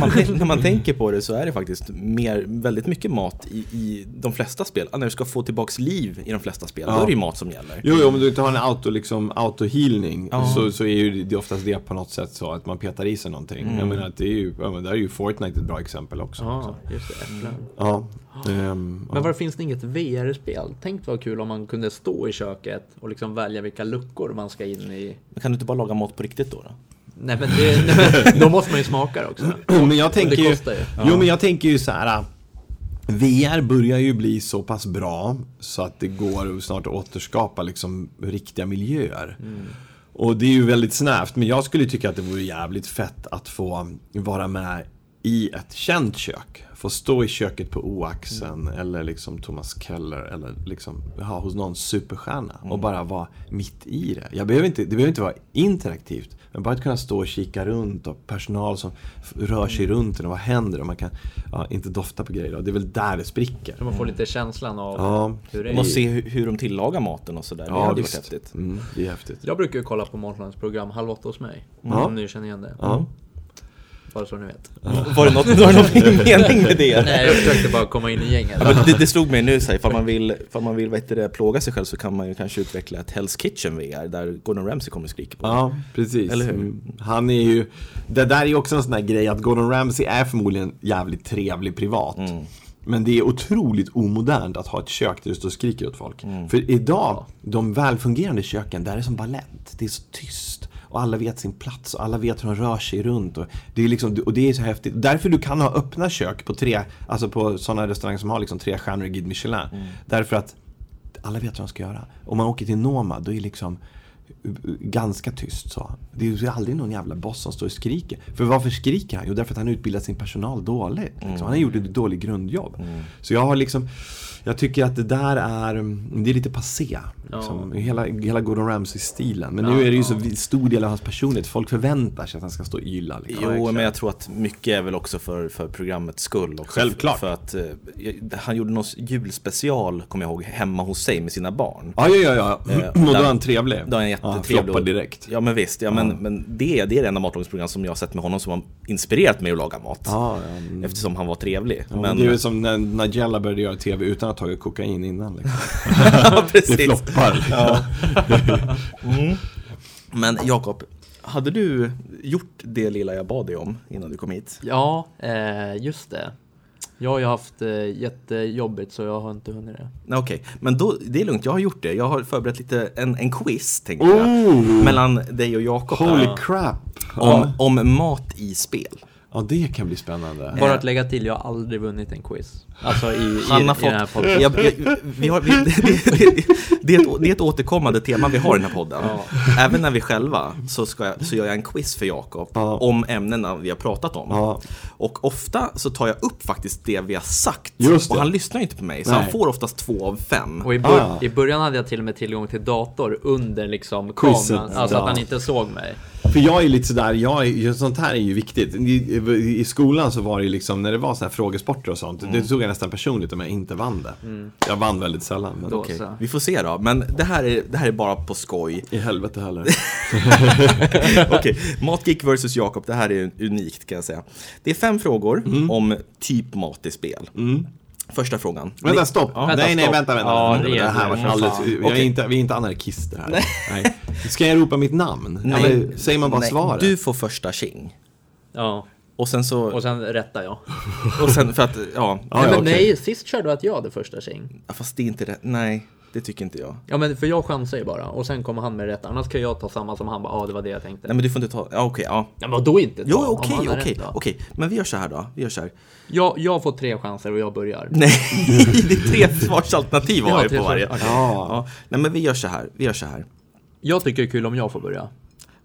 man, när man tänker på det så är det faktiskt mer, väldigt mycket mat i, i de flesta spel. När du ska få tillbaks liv i de flesta spel, då Ja. är det ju mat som gäller. Jo, jo, om du inte har en auto, liksom, auto-healning Ja. så, så är ju det oftast det på något sätt så att man petar i sig någonting. Mm. Jag menar, att det är ju, ja, men där är ju Fortnite ett bra exempel också. Ja, just det. Äpplen. Ja. ehm, Men ja. varför finns det inget VR-spel? Tänk vad kul om man kunde stå i köket och liksom välja vilka luckor man ska in i. Men kan du inte bara laga mat på riktigt då? då? Nej men, det, nej, men då måste man ju smaka det också. Men jag tänker det ju, ju. Jo, men jag tänker ju så här. VR börjar ju bli så pass bra så att det går snart att återskapa liksom riktiga miljöer. Och det är ju väldigt snävt, men jag skulle tycka att det vore jävligt fett att få vara med i ett känt kök. Få stå i köket på O-axeln eller liksom Thomas Keller eller liksom ja, hos någon superstjärna och bara vara mitt i det. Jag behöver inte, det behöver inte vara interaktivt. Men bara att kunna stå och kika runt och personal som rör sig runt en och vad händer och man kan ja, inte dofta på grejer. Och det är väl där det spricker. Man får lite känslan av Ja, hur det Man är. se hur, hur de tillagar maten och sådär. det ja hade ju varit häftigt. Mm, det är häftigt. Jag brukar ju kolla på Matlagningsprogram halv åtta hos mig. Ja. Om ni känner igen det. Bara så ni vet. Var det något, var det någon mening med det? Nej, jag försökte bara komma in i gänget. Ja, men det, det slog mig nu, så här, ifall man vill, ifall man vill det, plåga sig själv så kan man ju kanske utveckla ett Hell's Kitchen VR där Gordon Ramsay kommer och skriker på. Ja, precis. Eller hur? Mm. Han är ju, det där är ju också en sån där grej att Gordon Ramsay är förmodligen jävligt trevlig privat. Mm. Men det är otroligt omodernt att ha ett kök där du står och skriker åt folk. Mm. För idag, de välfungerande köken, där är det som ballett. Det är så tyst. Och alla vet sin plats och alla vet hur de rör sig runt. Och det är, liksom, och det är så häftigt. Därför du kan ha öppna kök på tre, alltså på sådana restauranger som har liksom tre stjärnor i Guide Michelin. Mm. Därför att alla vet vad de ska göra. Om man åker till Noma, då är det liksom ganska tyst så. Det är ju aldrig någon jävla boss som står och skriker. För varför skriker han? Jo, därför att han utbildat sin personal dåligt. Liksom. Han har gjort ett dåligt grundjobb. Så jag har liksom jag tycker att det där är, det är lite passé. Liksom. Hela, hela Gordon Ramsay-stilen. Men nu är det ju så stor del av hans personlighet. Folk förväntar sig att han ska stå och yla. Liksom. Jo, men jag tror att mycket är väl också för, för programmets skull. Också. Självklart. För att eh, han gjorde någon julspecial, kommer jag ihåg, hemma hos sig med sina barn. Ja, ja, ja. ja. Eh, och då är han trevlig. Då är han Ja, jättetrevlig. och- direkt. Ja men visst, ja, men, men det, är- det är det enda matlagningsprogram som jag har sett med honom som har inspirerat mig att laga mat. Ja, ja, mm. Eftersom han var trevlig. Ja, men, Det är som när Nigella började göra TV utan att tagit kokain innan. Liksom. ja, Det floppar. Liksom. Men Jakob, hade du gjort det lilla jag bad dig om innan du kom hit? Ja, eh, just det. Jag har ju haft eh, jättejobbigt så jag har inte hunnit det. Nej, Okej, men då, det är lugnt, jag har gjort det. Jag har förberett lite, en, en quiz tänkte Oh! jag. Mellan dig och Jakob här. Holy crap. Om, om mat i spel. Ja, det kan bli spännande. Bara att lägga till, jag har aldrig vunnit en quiz. Alltså i, i, Han har i den här fått, podden. jag, jag, vi har, vi, det, det, det, är ett, det är ett återkommande tema vi har i den här podden. Även när vi själva så, ska jag, så gör jag en quiz för Jakob Ja. om ämnena vi har pratat om. Ja. Och ofta så tar jag upp faktiskt det vi har sagt. Och han lyssnar ju inte på mig, så Nej. han får oftast två av fem. Och i, bör- Ah. i början hade jag till och med tillgång till dator under liksom Quizet, kameran. Alltså ja. att han inte såg mig. För jag är lite sådär, jag är, sånt här är ju viktigt. I, I skolan så var det ju liksom, när det var såna här frågesporter och sånt, det tog jag nästan personligt om jag inte vann det. Jag vann väldigt sällan. Men så. vi får se då. Men det här är, det här är bara på skoj. I helvete heller. Okej, Matgeek vs Jakob, det här är unikt kan jag säga. Det är fem frågor om typ mat i spel. Första frågan. Vänta, stopp! Ja, vänta, nej, nej, vänta, vänta. Ja, vänta. det det, är här var alldeles, vi, är inte, vi är inte anarkister här. Nej. Ska jag ropa mitt namn? Nej. Eller säger man bara Nej, svaret? Du får första tjing. Ja, Och sen så, och sen rättar jag. och sen för att, ja, Ja, nej, ja, men okej. nej, sist körde du att jag hade första tjing. fast det är inte rätt. Nej, det tycker inte jag. Ja men för jag chansar ju bara och sen kommer han med rätt. Annars kan jag ta samma som han bara, ja det var det jag tänkte. Nej men du får inte ta, ja okej, ja. Ja men då inte ta, Jo okej, okej, okej. Men vi gör så här då, vi gör så här. Jag, jag får tre chanser och jag börjar. Nej, det är tre svarsalternativ Ja, har tre på varje. Ja. Ja, nej men vi gör så här, vi gör så här. Jag tycker det är kul om jag får börja.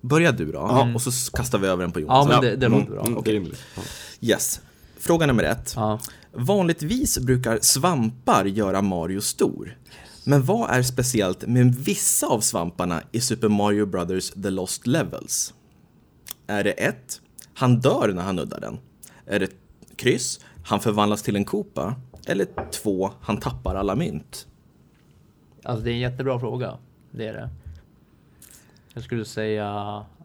Börja du då, och så kastar vi över den på Ja Jonas. men det, det låter bra. Mm, det är rimligt. Ja. Yes. Fråga nummer ett. Ja. Vanligtvis brukar svampar göra Mario stor. Men vad är speciellt med vissa av svamparna i Super Mario Brothers The Lost Levels? Är det 1. Han dör när han nuddar den. Är det kryss? Han förvandlas till en kopa. Eller 2. Han tappar alla mynt. Alltså det är en jättebra fråga. Det är det. Jag skulle säga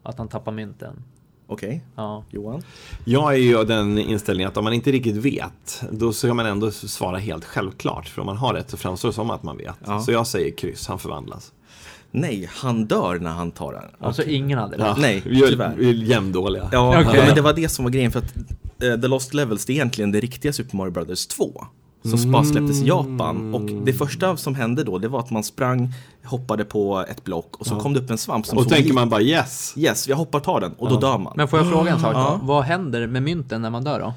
att han tappar mynten. Okej, Ja. Johan? Jag är ju av den inställningen att om man inte riktigt vet, då ska man ändå svara helt självklart. För om man har rätt så framstår det som att man vet. Ja. Så jag säger kryss, han förvandlas. Nej, han dör när han tar den. Alltså ingen hade det. Ja, Nej, tyvärr. vi är jämndåliga. Ja, Okej. men det var det som var grejen för att eh, The Lost Levels det är egentligen det riktiga Super Mario Brothers 2. Som bara släpptes i Japan och det första som hände då det var att man sprang, hoppade på ett block och så kom det upp en svamp som Och såg tänker man bara yes. Yes, jag hoppar och tar den och då dör man. Men får jag fråga en sak då? Ja. Vad händer med mynten när man dör då?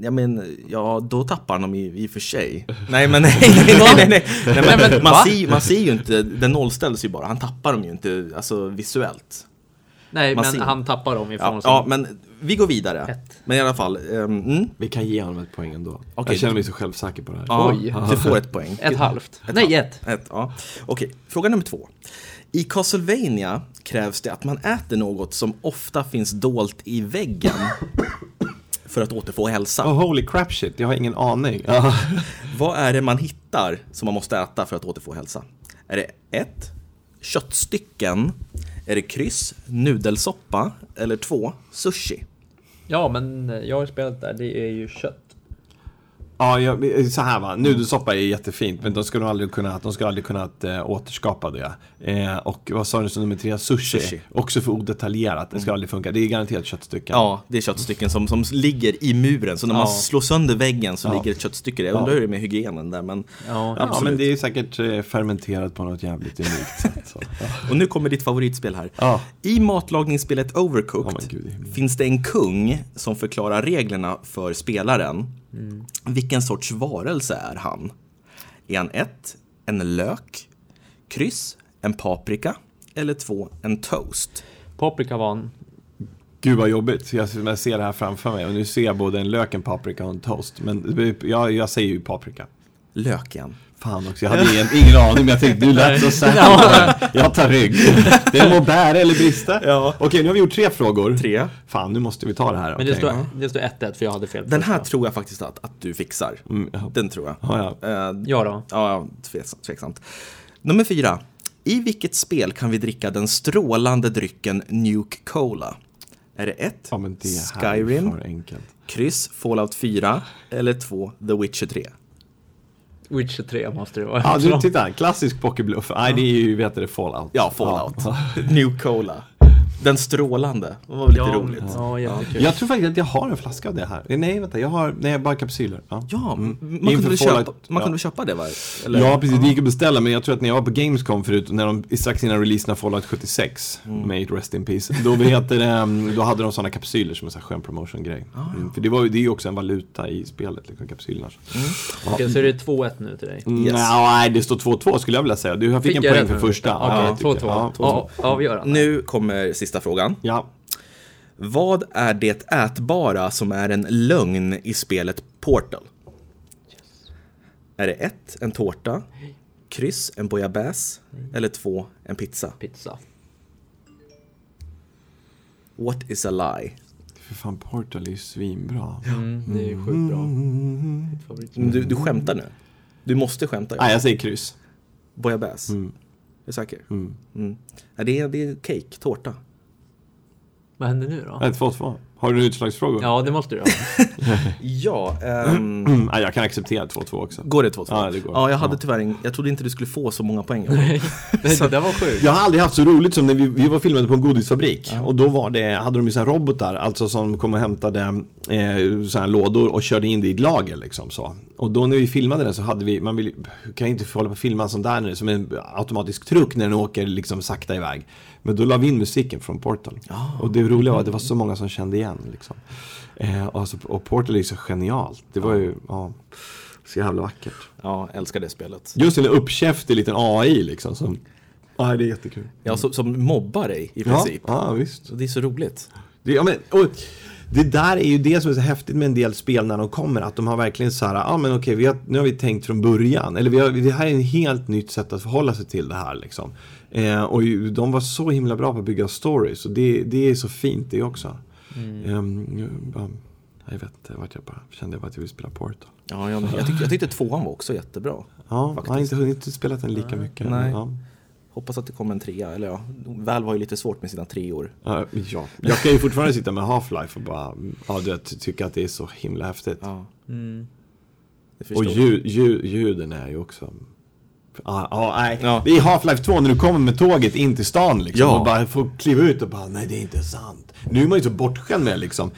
Ja men, ja då tappar dem i, i och för sig. Nej men nej, nej, nej, nej, nej. nej men, man, ser, ju- man ser ju inte, den nollställs ju bara, han tappar dem ju inte alltså visuellt. Nej, Man men han tappar dem ifrån Ja, sin... ja men vi går vidare. Ett. Men i alla fall, ehm, mm, Vi kan ge honom ett poäng ändå. Okej. Jag känner mig så självsäker på det här. ja, Oj. du får ett poäng. Ett halvt. Nej, ett. Ett, ja. Okej, fråga nummer två. I Castlevania krävs det att man äter något som ofta finns dolt i väggen för att återfå hälsa. Oh, holy crap shit, jag har ingen aning. Ja. Vad är det man hittar som man måste äta för att återfå hälsa? Är det ett, Köttstycken. Är det kryss? Nudelsoppa? Eller två, Sushi? Ja, men jag har spelat där. Det är ju kött. Ja, jag, så här va. Nudelsoppa är jättefint, men de skulle aldrig kunnat, de skulle aldrig kunnat eh, återskapa det. Eh, och vad sa du som nummer tre? Sushi. Sushi. Också för odetaljerat. Det ska aldrig funka. Det är garanterat köttstycken. Ja, det är köttstycken som, som ligger i muren. Så när man Ja. slår sönder väggen så Ja. ligger ett köttstycke där. Jag undrar hur det är med hygienen där. Men... Ja, Ja, Absolut. men det är säkert eh, fermenterat på något jävligt unikt sätt. Ja. Och nu kommer ditt favoritspel här. Ja. I matlagningsspelet Overcooked Ja, men gud, finns det en kung som förklarar reglerna för spelaren. Vilken sorts varelse är han? Är han ett, en lök, kryss, en paprika eller två, en toast? Paprika var en... Gud vad jobbigt. Jag, jag ser det här framför mig och nu ser jag både en lök, en paprika och en toast. Men jag, jag säger ju paprika. Lök igen. Fan också, jag hade ingen, ingen aning men jag tänkte du lät så säker. Ja. Jag tar rygg. Det må bära eller brista. Ja. Okej, nu har vi gjort tre frågor. Tre. Fan, nu måste vi ta det här. Men det står, det står 1-1 för jag hade fel. Den här tror jag faktiskt att, att du fixar. Mm, ja. Den tror jag. Ja, ja. Eh, Ja då. Ja, tveks- tveksamt. Nummer fyra. I vilket spel kan vi dricka den strålande drycken Nuke Cola? Är det ett, ja, Skyrim, kryss, Fallout 4 eller två, The Witcher 3? Witcher 3 måste det vara. Ja, du, titta. Klassisk pokerbluff. Nej, det är ju, vet du det, Fallout. Ja, Fallout. Ja. Nuke Cola. Den strålande. Det var väl lite ja, roligt. Ja, jättekul. Jag tror faktiskt att jag har en flaska av det här. Nej, vänta, jag har, nej, bara kapsyler. Ja, Ja, Mm. man, kunde Fallout- köpa, man ja. kunde väl köpa det va? Eller? Ja, precis. Det gick att beställa, men jag tror att när jag var på Gamescom förut, när de, strax innan releasen av Fallout 76, Made Rest in Peace, då, heter det, mm, då hade de sådana kapsyler som en sån här skön promotion-grej. Mm, för det, var, ju- det är ju också en valuta i spelet, liksom, kapsylerna. Okej, så är det 2-1 nu till dig. Mm, Yes. Nej, det står 2-2 skulle jag vilja säga. Du jag fick, en jag poäng för första. Okej, Ja, tycker jag. 2-2. Ja, Ja, avgörande. Nu kommer sista frågan. ja. Vad är det ätbara som är en lögn i spelet Portal? Är det ett, en tårta, kryss, en bouillabaisse eller två, en pizza? Pizza. What is a lie? För fan, Portal är ju svinbra. Mm, det är ju sjukt bra. Favoritspel. Du, du skämtar nu? Du måste skämta. Nej, jag säger kryss. Bouillabaisse? Mm. Är du säker? Mm. Mm. Ja, det, är, det är cake, tårta. Vad händer nu då? Nej, 2-2. Har du utslagsfrågor? Ja, det måste du ha. Ja, ehm, nej, jag kan acceptera 2-2 också. går det 2-2? Ja, det går. Ja, jag hade Ja. tyvärr ing- jag trodde inte du skulle få så många poäng. Nej, det där var sjukt. Jag har aldrig haft så roligt som när vi, vi var filmade på en godisfabrik. Och då var det, hade de ju sådana robotar, alltså som kom och hämtade eh, sådana här lådor och körde in det i ett lager liksom så. Och då när vi filmade det så hade vi, man vill, kan ju inte hålla på och filma en sån där som en automatisk truck när den åker liksom sakta iväg. Men då la vi in musiken från Portal. Och det roliga var att det var så många som kände igen liksom. Eh, och, alltså, och Portal är ju så genialt. Det var ju, ja, så jävla vackert. Ja, älskar det spelet. Just en uppkäftig liten AI liksom som, ja det är jättekul. Ja, som, som mobbar dig i princip. Ja, ja visst. Så det är så roligt. Det, ja, men, och, det där är ju det som är så häftigt med en del spel när de kommer. Att de har verkligen så här, ja men okej, har, nu har vi tänkt från början. Eller vi har, det här är en helt nytt sätt att förhålla sig till det här liksom. Eh, och ju, de var så himla bra på att bygga stories. Och det, det är så fint det också. Ehm, jag bara- jag vet inte vart jag bara kände jag bara att jag ville spela Portal. Ja, jag, jag, tyck, jag tyckte tvåan var också jättebra. Ja, jag Faktiskt. har inte hunnit spela den lika mycket. Nej. Ja. Hoppas att det kommer en trea. Eller ja, Väl var ju lite svårt med sina treor. Ja, ja. Jag kan ju fortfarande sitta med Half-Life och bara ja, du vet, tycka att det är så himla häftigt. Ja, Mm. Och jag. ljud, ljud, ljuden är ju också... Ja, ja, nej. Ja. Det är Half-Life 2 när du kommer med tåget in till stan liksom. Ja. Och bara får kliva ut och bara, nej det är inte sant. Nu är man ju så bortskämd med liksom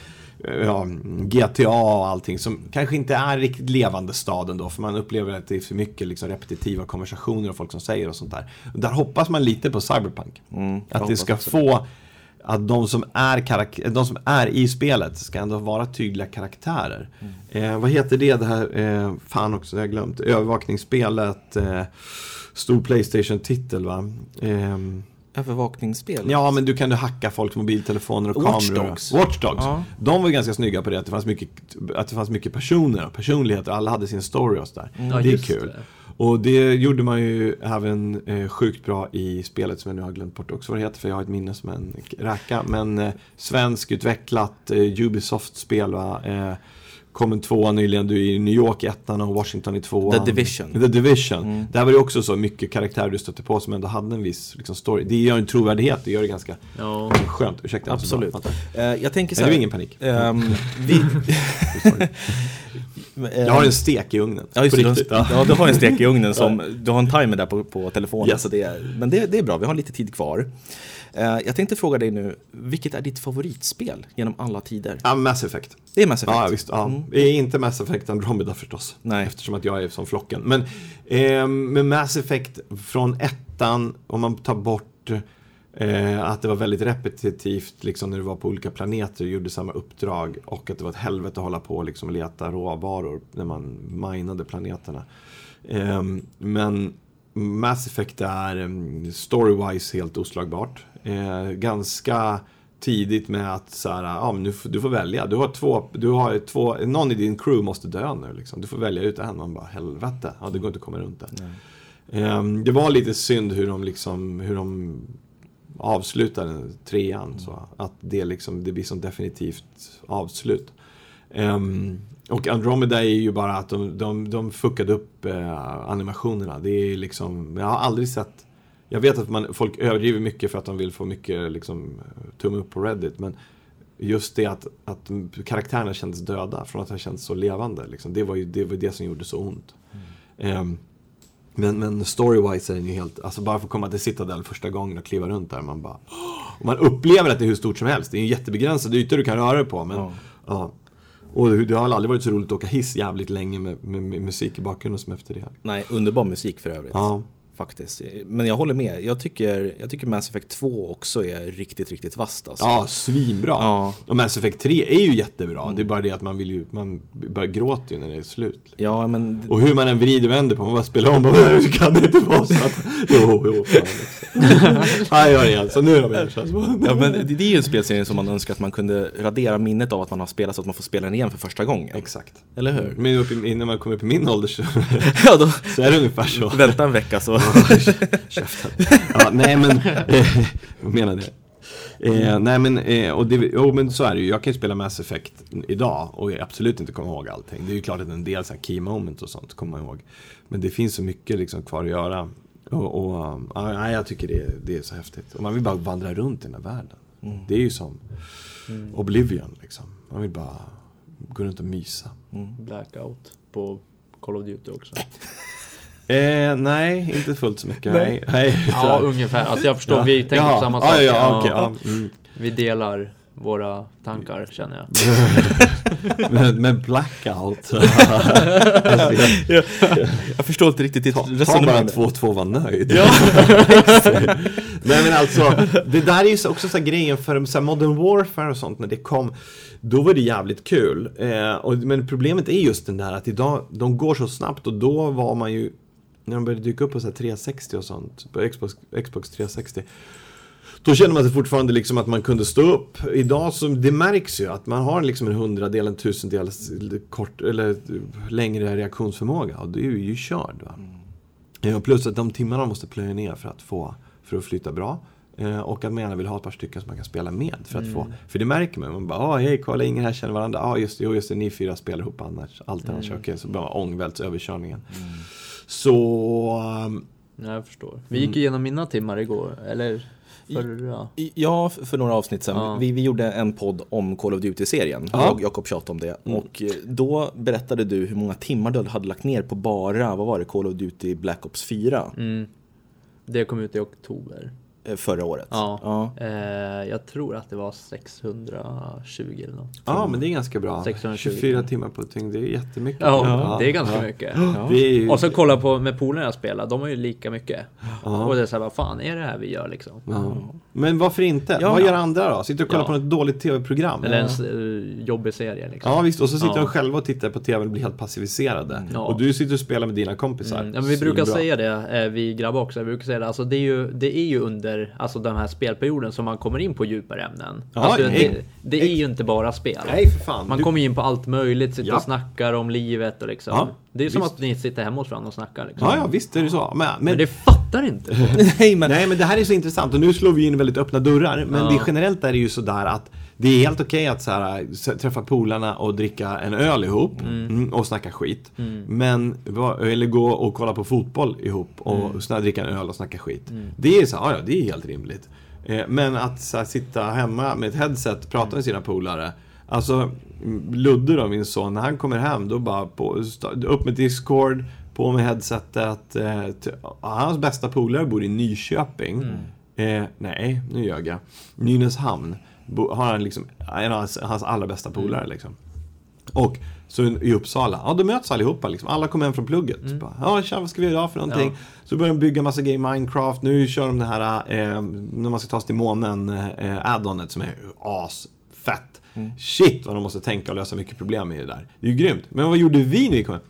ja, GTA och allting som kanske inte är riktigt levande staden då. För man upplever att det är för mycket liksom, repetitiva konversationer och folk som säger och sånt där. Där hoppas man lite på Cyberpunk. Mm, att det ska få att de som, är karak- de som är i spelet ska ändå vara tydliga karaktärer. Mm. Eh, vad heter det, det här, eh, fan också, jag har glömt, övervakningsspelet, eh, stor Playstation-titel va? Ehm, Övervakningsspel. ja, men du kan du hacka folks mobiltelefoner och Watch kameror. Dogs. Watch Dogs. Ja. De var ju ganska snygga på det, att det fanns mycket, att det fanns mycket personer och personligheter, alla hade sin story och sådär. Ja, det är kul. det. Och det gjorde man ju även eh, sjukt bra i spelet som jag nu har glömt bort också vad det heter för jag har ett minne som en räka. Men eh, svenskutvecklat eh, Ubisoft-spel va. Eh, kom en tvåa nyligen, du är i New York ettan och Washington i tvåan. The Division. The Division. Mm. Där var det också så mycket karaktärer du stötte på som ändå hade en viss liksom, story. Det gör en trovärdighet, det gör det ganska Ja. skönt. Ursäkta. Absolut. Vänta. Eh, jag tänker så Nej, det här. var ingen panik. ehm, vi... Jag har en stek i ugnen. Ja, just det, har- ja, du har en stek i ugnen som, du har en timer där på, på telefonen. Yes. Så det är, men det, det är bra, vi har lite tid kvar. Eh, jag tänkte fråga dig nu, vilket är ditt favoritspel genom alla tider? Ja, Mass Effect. Det är Mass Effect. Ja, visst. Ja. Mm. Det är inte Mass Effect Andromeda förstås. Nej. Eftersom att jag är som flocken. Men eh, med Mass Effect från ettan, om man tar bort eh, att det var väldigt repetitivt liksom, när du var på olika planeter och gjorde samma uppdrag och att det var ett helvete att hålla på och liksom, leta råvaror när man minade planeterna. Eh, men Mass Effect är eh, story-wise helt oslagbart. Eh, ganska tidigt med att så här, ja, men du, får- du får välja. Du har två, du har två, någon i din crew måste dö nu liksom. Du får välja ut en. Man bara, helvete, ja, det går inte att komma runt det. Ehm, det var lite synd hur de liksom, hur de avslutade trean. Så att det liksom, det blir som definitivt avslut. Ehm, och Andromeda är ju bara att de, de, de fuckade upp eh, animationerna. Det är liksom, jag har aldrig sett jag vet att man, folk överdriver mycket för att de vill få mycket liksom, tumme upp på Reddit. Men just det att, att karaktärerna kändes döda från att ha känts så levande. Liksom, det var ju det, var det som gjorde så ont. Ehm, men, men story-wise är den ju helt, alltså bara för att komma till Citadel första gången och kliva runt där, man bara man upplever att det är hur stort som helst. Det är en jättebegränsad yta du kan röra dig på. Men, Ja. ja. Och det har aldrig varit så roligt att åka hiss jävligt länge med, med, med musik i bakgrunden som efter det. Nej, underbar musik för övrigt. Ja. Faktiskt. Men jag håller med. Jag tycker, jag tycker Mass Effect 2 också är riktigt, riktigt vasst. Alltså. Ja, svinbra. Ja. Och Mass Effect 3 är ju jättebra. Det är bara det att man vill ju, man bara gråter ju när det är slut. Ja, men Och hur man än vrider och vänder på, man bara spelar om, bara, hur kan det inte vara så att... Jo, jo, fan liksom. Ja, jag gör det igen, så nu är de Ja, men det, är ju en spelserie som man önskar att man kunde radera minnet av att man har spelat så att man får spela den igen för första gången. Exakt. Eller hur? Men innan man kommer upp i min ålder så, Ja, då så är det ungefär så. vänta en vecka så. Ja, nej men, eh, vad menar det? Eh, nej men, eh, och det, jo, men så är det ju. Jag kan ju spela Mass Effect idag och absolut inte komma ihåg allting. Det är ju klart att en del så här key moments och sånt kommer man ihåg. Men det finns så mycket liksom kvar att göra. Och, och ja, jag tycker det, det är så häftigt. Och man vill bara vandra runt i den här världen. Det är ju som Oblivion liksom. Man vill bara gå runt och mysa. Blackout på Call of Duty också. Eh, nej, inte fullt så mycket. Nej. Nej. Ja, ungefär. Alltså jag förstår, vi tänker Jaha. på samma ja, sak. Ja, ja, okej, ja. Mm. Vi delar våra tankar känner jag. Men, men blackout. jag, jag förstår inte riktigt ditt Ta, ta bara resonemang. 2-2 var nöjd. Ja. Nej men alltså, det där är ju så- också så här grejen för så här Modern Warfare och sånt när det kom. Då var det jävligt kul. Eh, och, men problemet är just den där att idag, de går så snabbt och då var man ju, när de började dyka upp på så här 360 och sånt, på Xbox, Xbox 360. Då kände man sig fortfarande liksom att man kunde stå upp. Idag så, det märks ju att man har liksom en hundradel, en tusendel kort, eller längre reaktionsförmåga. Och det är ju körd. Va? Eh, Och plus att de timmarna måste plöja ner för att få, för att flytta bra. Eh, Och att man gärna vill ha ett par stycken som man kan spela med för att få, för det märker man. Man bara, ah, hej, kolla, ingen här känner varandra. Ja, ah, just det, just det, ni fyra spelar ihop annars. Allt annars, Mm. okej, så bara ångvälts överkörningen. Så, um, Ja, jag förstår. Vi gick igenom mina timmar igår, eller förra. Ja, för några avsnitt sedan. Ja. Vi, vi gjorde en podd om Call of Duty-serien. Ja. Jag och Jakob tjatade om det. Och eh, då berättade du hur många timmar du hade lagt ner på bara, vad var det, Call of Duty Black Ops 4 Mm. Det kom ut i oktober. Eh, förra året. Ja. ja. Eh, jag tror att det var 620 eller något. ja men det är ganska bra. 620. 24 timmar på ett dygn, det är jättemycket. Ja, det är ganska mycket. Det är ju, Och så kolla på med polarna jag spelar, de har ju lika mycket. Ja. Och det är såhär, vad fan är det här vi gör liksom? Ja. Men varför inte? Ja. Vad gör andra då? Sitter och kollar Ja. på något dåligt tv-program? Eller en eh, jobbig serie liksom. Ja visst, och så sitter Ja. de själva och tittar på tv och blir helt passiviserade. Ja. Och du sitter och spelar med dina kompisar. Mm, ja, men vi brukar säga det, eh, vi grabbar också, vi brukar säga det, alltså det är ju, det är ju under under alltså den här spelperioden som man kommer in på djupare ämnen. Ja, alltså, det, det är ju inte bara spel. Nej, för fan. Man Du- kommer in på allt möjligt, sitter Ja. och snackar om livet och liksom. Ja, det är som visst. att ni sitter hemma hos varandra och snackar. Liksom. Ja, ja, visst är det så. Men, men, Men det fattar inte. Nej, men Nej, men det här är så intressant och nu slår vi in väldigt öppna dörrar. Men det, generellt är det ju sådär att det är helt okej att så här, träffa polarna och dricka en öl ihop mm, och snacka skit. Men, va- eller gå och kolla på fotboll ihop och mm. dricka en öl och snacka skit. Det är så här, ja, det är helt rimligt. Eh, Men att så här, sitta hemma med ett headset, prata med sina polare. Alltså, mm, Ludde då, min son, när han kommer hem, då bara på, upp med Discord, på med headsetet. Eh, hans bästa polare bor i Nyköping. Eh, nej, nu ljög jag. Nynäshamn har han liksom, en av hans, hans allra bästa polare liksom. Och så i Uppsala, ja då möts allihopa liksom. Alla kommer hem från plugget. Så bara, ja tja, vad ska vi göra för någonting? Ja. Så börjar de bygga massa grejer i Minecraft. Nu kör de det här, eh, när man ska ta sig till månen, eh, addonet som är asfett. Shit vad de måste tänka och lösa mycket problem i det där. Det är ju grymt. Men vad gjorde vi när vi kom hem?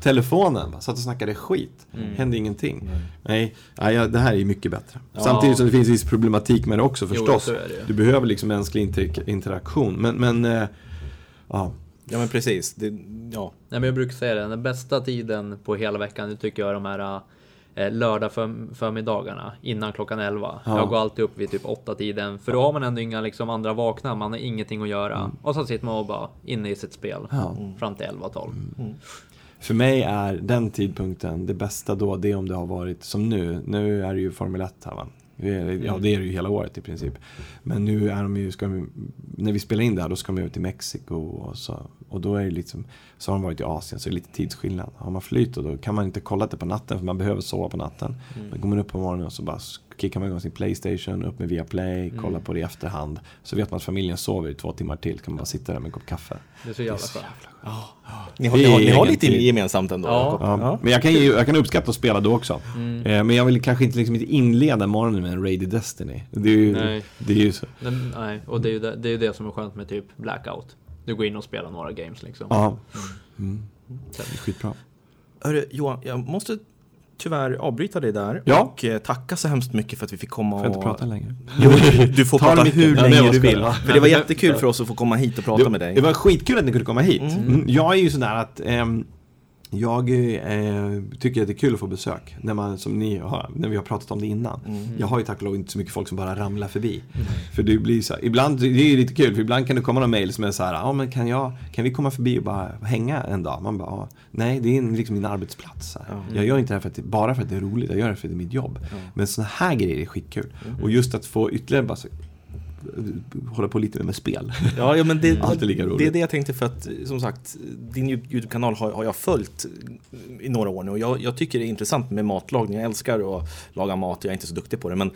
Telefonen, satt och snackade skit. Hände ingenting. Nej, nej, ja, det här är ju mycket bättre. Samtidigt som det finns viss problematik med det också förstås. är det. Du behöver liksom mänsklig inter interaktion. Men, men eh, ja. Ja men precis. Det, ja. Nej, men jag brukar säga det, den bästa tiden på hela veckan, det tycker jag är de här eh, lördag för, förmiddagarna innan klockan 11. Ja. Jag går alltid upp vid typ 8 tiden, för då har man ändå inga liksom, andra vakna, man har ingenting att göra. Och så sitter man och bara inne i sitt spel Ja. fram till 11-12. För mig är den tidpunkten det bästa då, det är om det har varit som nu. Nu är det ju Formel 1 här va. Ja, det är det ju hela året i princip. Men nu är de ju, ska vi, när vi spelar in det här, då ska de ut till Mexiko och så. Och då är det liksom, så har de varit i Asien, så är det lite tidsskillnad. Har man flyt och då kan man inte kolla det på natten, för man behöver sova på natten. Men går man upp på morgonen och så bara kickar man igång sin Playstation, upp med Viaplay, kollar på det i efterhand. Så vet man att familjen sover i två timmar till, kan man bara sitta där med en kopp kaffe. Det är så jävla skönt. Ni har, ni har, ni har lite gemensamt ändå. Ja. Ja. Men jag kan, ju, jag kan uppskatta att spela då också. Eh, Men jag vill kanske inte, liksom inte inleda morgonen med en Raid i Destiny. Det är ju, Nej. det är ju så. Nej, och det är ju det, det, är det som är skönt med typ Blackout. Du går in och spelar några games liksom. Ja. Mm. Det är skitbra. Hörru, Johan, jag måste tyvärr avbryta dig där Ja. och eh, tacka så hemskt mycket för att vi fick komma Får och... inte prata längre? Jo, du får Ta prata hur Ja, länge nej, jag du vill. Ja. För det var jättekul för oss att få komma hit och prata det, med dig. Det var skitkul att ni kunde komma hit. Mm. Jag är ju sådär att ehm, jag eh, tycker att det är kul att få besök. När, man, som ni har, när vi har pratat om det innan. Jag har ju tack och lov inte så mycket folk som bara ramlar förbi. För det blir så här, ibland, det är lite kul, för ibland kan det komma några mail som är så här, ja men kan, jag, kan vi komma förbi och bara hänga en dag? Man bara, ja, nej det är liksom min arbetsplats. Här. Jag gör inte det här för att, bara för att det är roligt, jag gör det för att det är mitt jobb. Men sådana här grejer är skitkul. Och just att få ytterligare bara så, hålla på lite med spel. Ja, ja men det, Alltid lika roligt. det är det jag tänkte för att som sagt din YouTube-kanal har, har jag följt i några år nu och jag, jag tycker det är intressant med matlagning. Jag älskar att laga mat, jag är inte så duktig på det men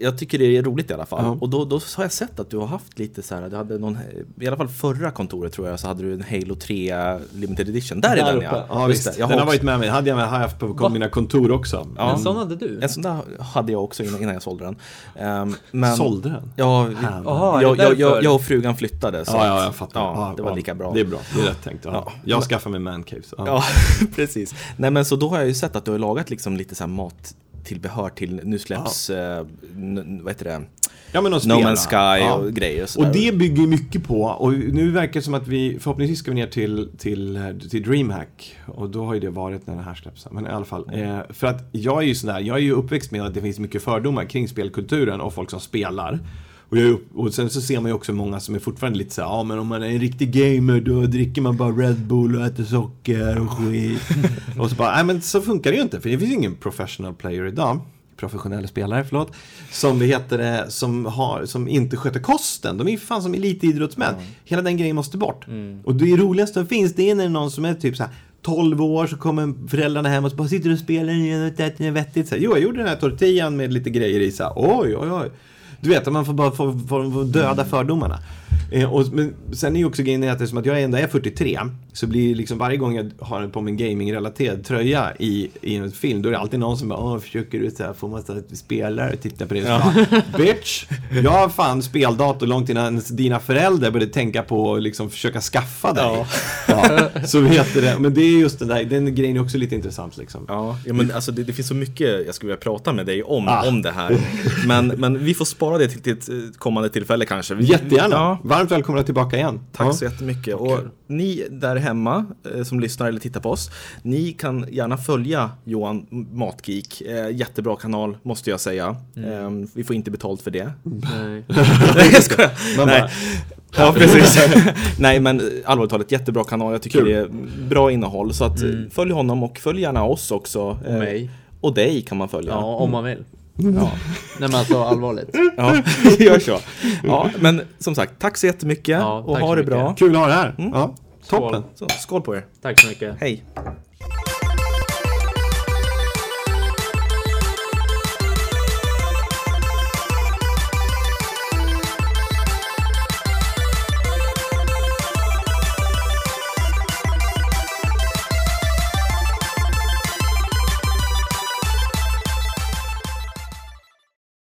jag tycker det är roligt i alla fall. Ja. Och då, då har jag sett att du har haft lite så här, du hade någon, i alla fall förra kontoret tror jag så hade du en Halo 3 Limited Edition. Där är Där den uppe. ja. Ja, visst. Den har också- varit med mig. Hade jag med, har haft på Va? mina kontor också. Ja. En sån hade du? En sån där hade jag också innan, innan jag sålde den. Ehm, men, Sålde den? Ja, är jag, jag, jag, jag och frugan flyttade. Så Ja, ja, att- jag fattar. Ja, det var lika bra. Det är bra, det är rätt tänkt. Ja. Ja. Jag skaffar mig mancave. så, Ja. Ja, precis. Nej men så då har jag ju sett att du har lagat liksom lite så här mattillbehör till nu släpps, eh, vad heter det, Ja, men No. Man's Sky Ja. och grejer och Och det bygger mycket på, och nu verkar det som att vi, förhoppningsvis ska vi ner till, till, till DreamHack. Och då har ju det varit när det här släpps. Men i alla fall. Eh, för att jag är ju sådär, jag är ju uppväxt med att det finns mycket fördomar kring spelkulturen och folk som spelar. Och, jag och sen så ser man ju också många som är fortfarande lite såhär, ja men om man är en riktig gamer då dricker man bara Red Bull och äter socker och skit. och så bara, nej men så funkar det ju inte, för det finns ingen professional player idag professionella spelare, förlåt, som, vad heter det, som, har, som inte sköter kosten. De är ju fan som elitidrottsmän. Hela den grejen måste bort. Och det roligaste som finns, det är när någon som är typ så här 12 år så kommer föräldrarna hem och så bara sitter och spelar och äter vettigt. Så här, jo, jag gjorde den här tortillan med lite grejer i. Så här, oj, oj, oj. Du vet, man får bara få, få, få döda fördomarna. Eh, och, men sen är ju också grejen att eftersom att jag ändå är 43 så blir liksom varje gång jag har på mig en gaming-relaterad tröja i, i en film då är det alltid någon som bara försöker du så här, få massa spelare att titta på det? Ja. Bara, Bitch! Jag har fan speldator långt innan dina föräldrar började tänka på att liksom försöka skaffa dig. Ja. Ja, så vet du det. Men det är just den där, den grejen är också lite intressant liksom. Ja, ja men alltså det, det finns så mycket jag skulle vilja prata med dig om, Ah. om det här. Men, men vi får spara det till, till ett eh, kommande tillfälle kanske. Vi, Jättegärna. Ja, Varmt välkomna tillbaka igen. Tack Ja. så jättemycket. Och ni där hemma eh, som lyssnar eller tittar på oss, ni kan gärna följa Johan Matgeek. Eh, jättebra kanal måste jag säga. Eh, vi får inte betalt för det. Nej. Nej, jag skojar. Man Nej. bara, Ja, precis. Nej, men eh, allvarligt talat, jättebra kanal. Jag tycker Kul. det är bra innehåll. Så att eh, följ honom och följ gärna oss också. Och Eh, mig. Och dig kan man följa. Ja, om man vill. Ja. Nej men alltså allvarligt. Ja, gör så. Ja, men som sagt, tack så jättemycket Ja, och ha det mycket. bra. Kul att ha det här. Ja, Skål. toppen. Så, skål på er. Tack så mycket. Hej.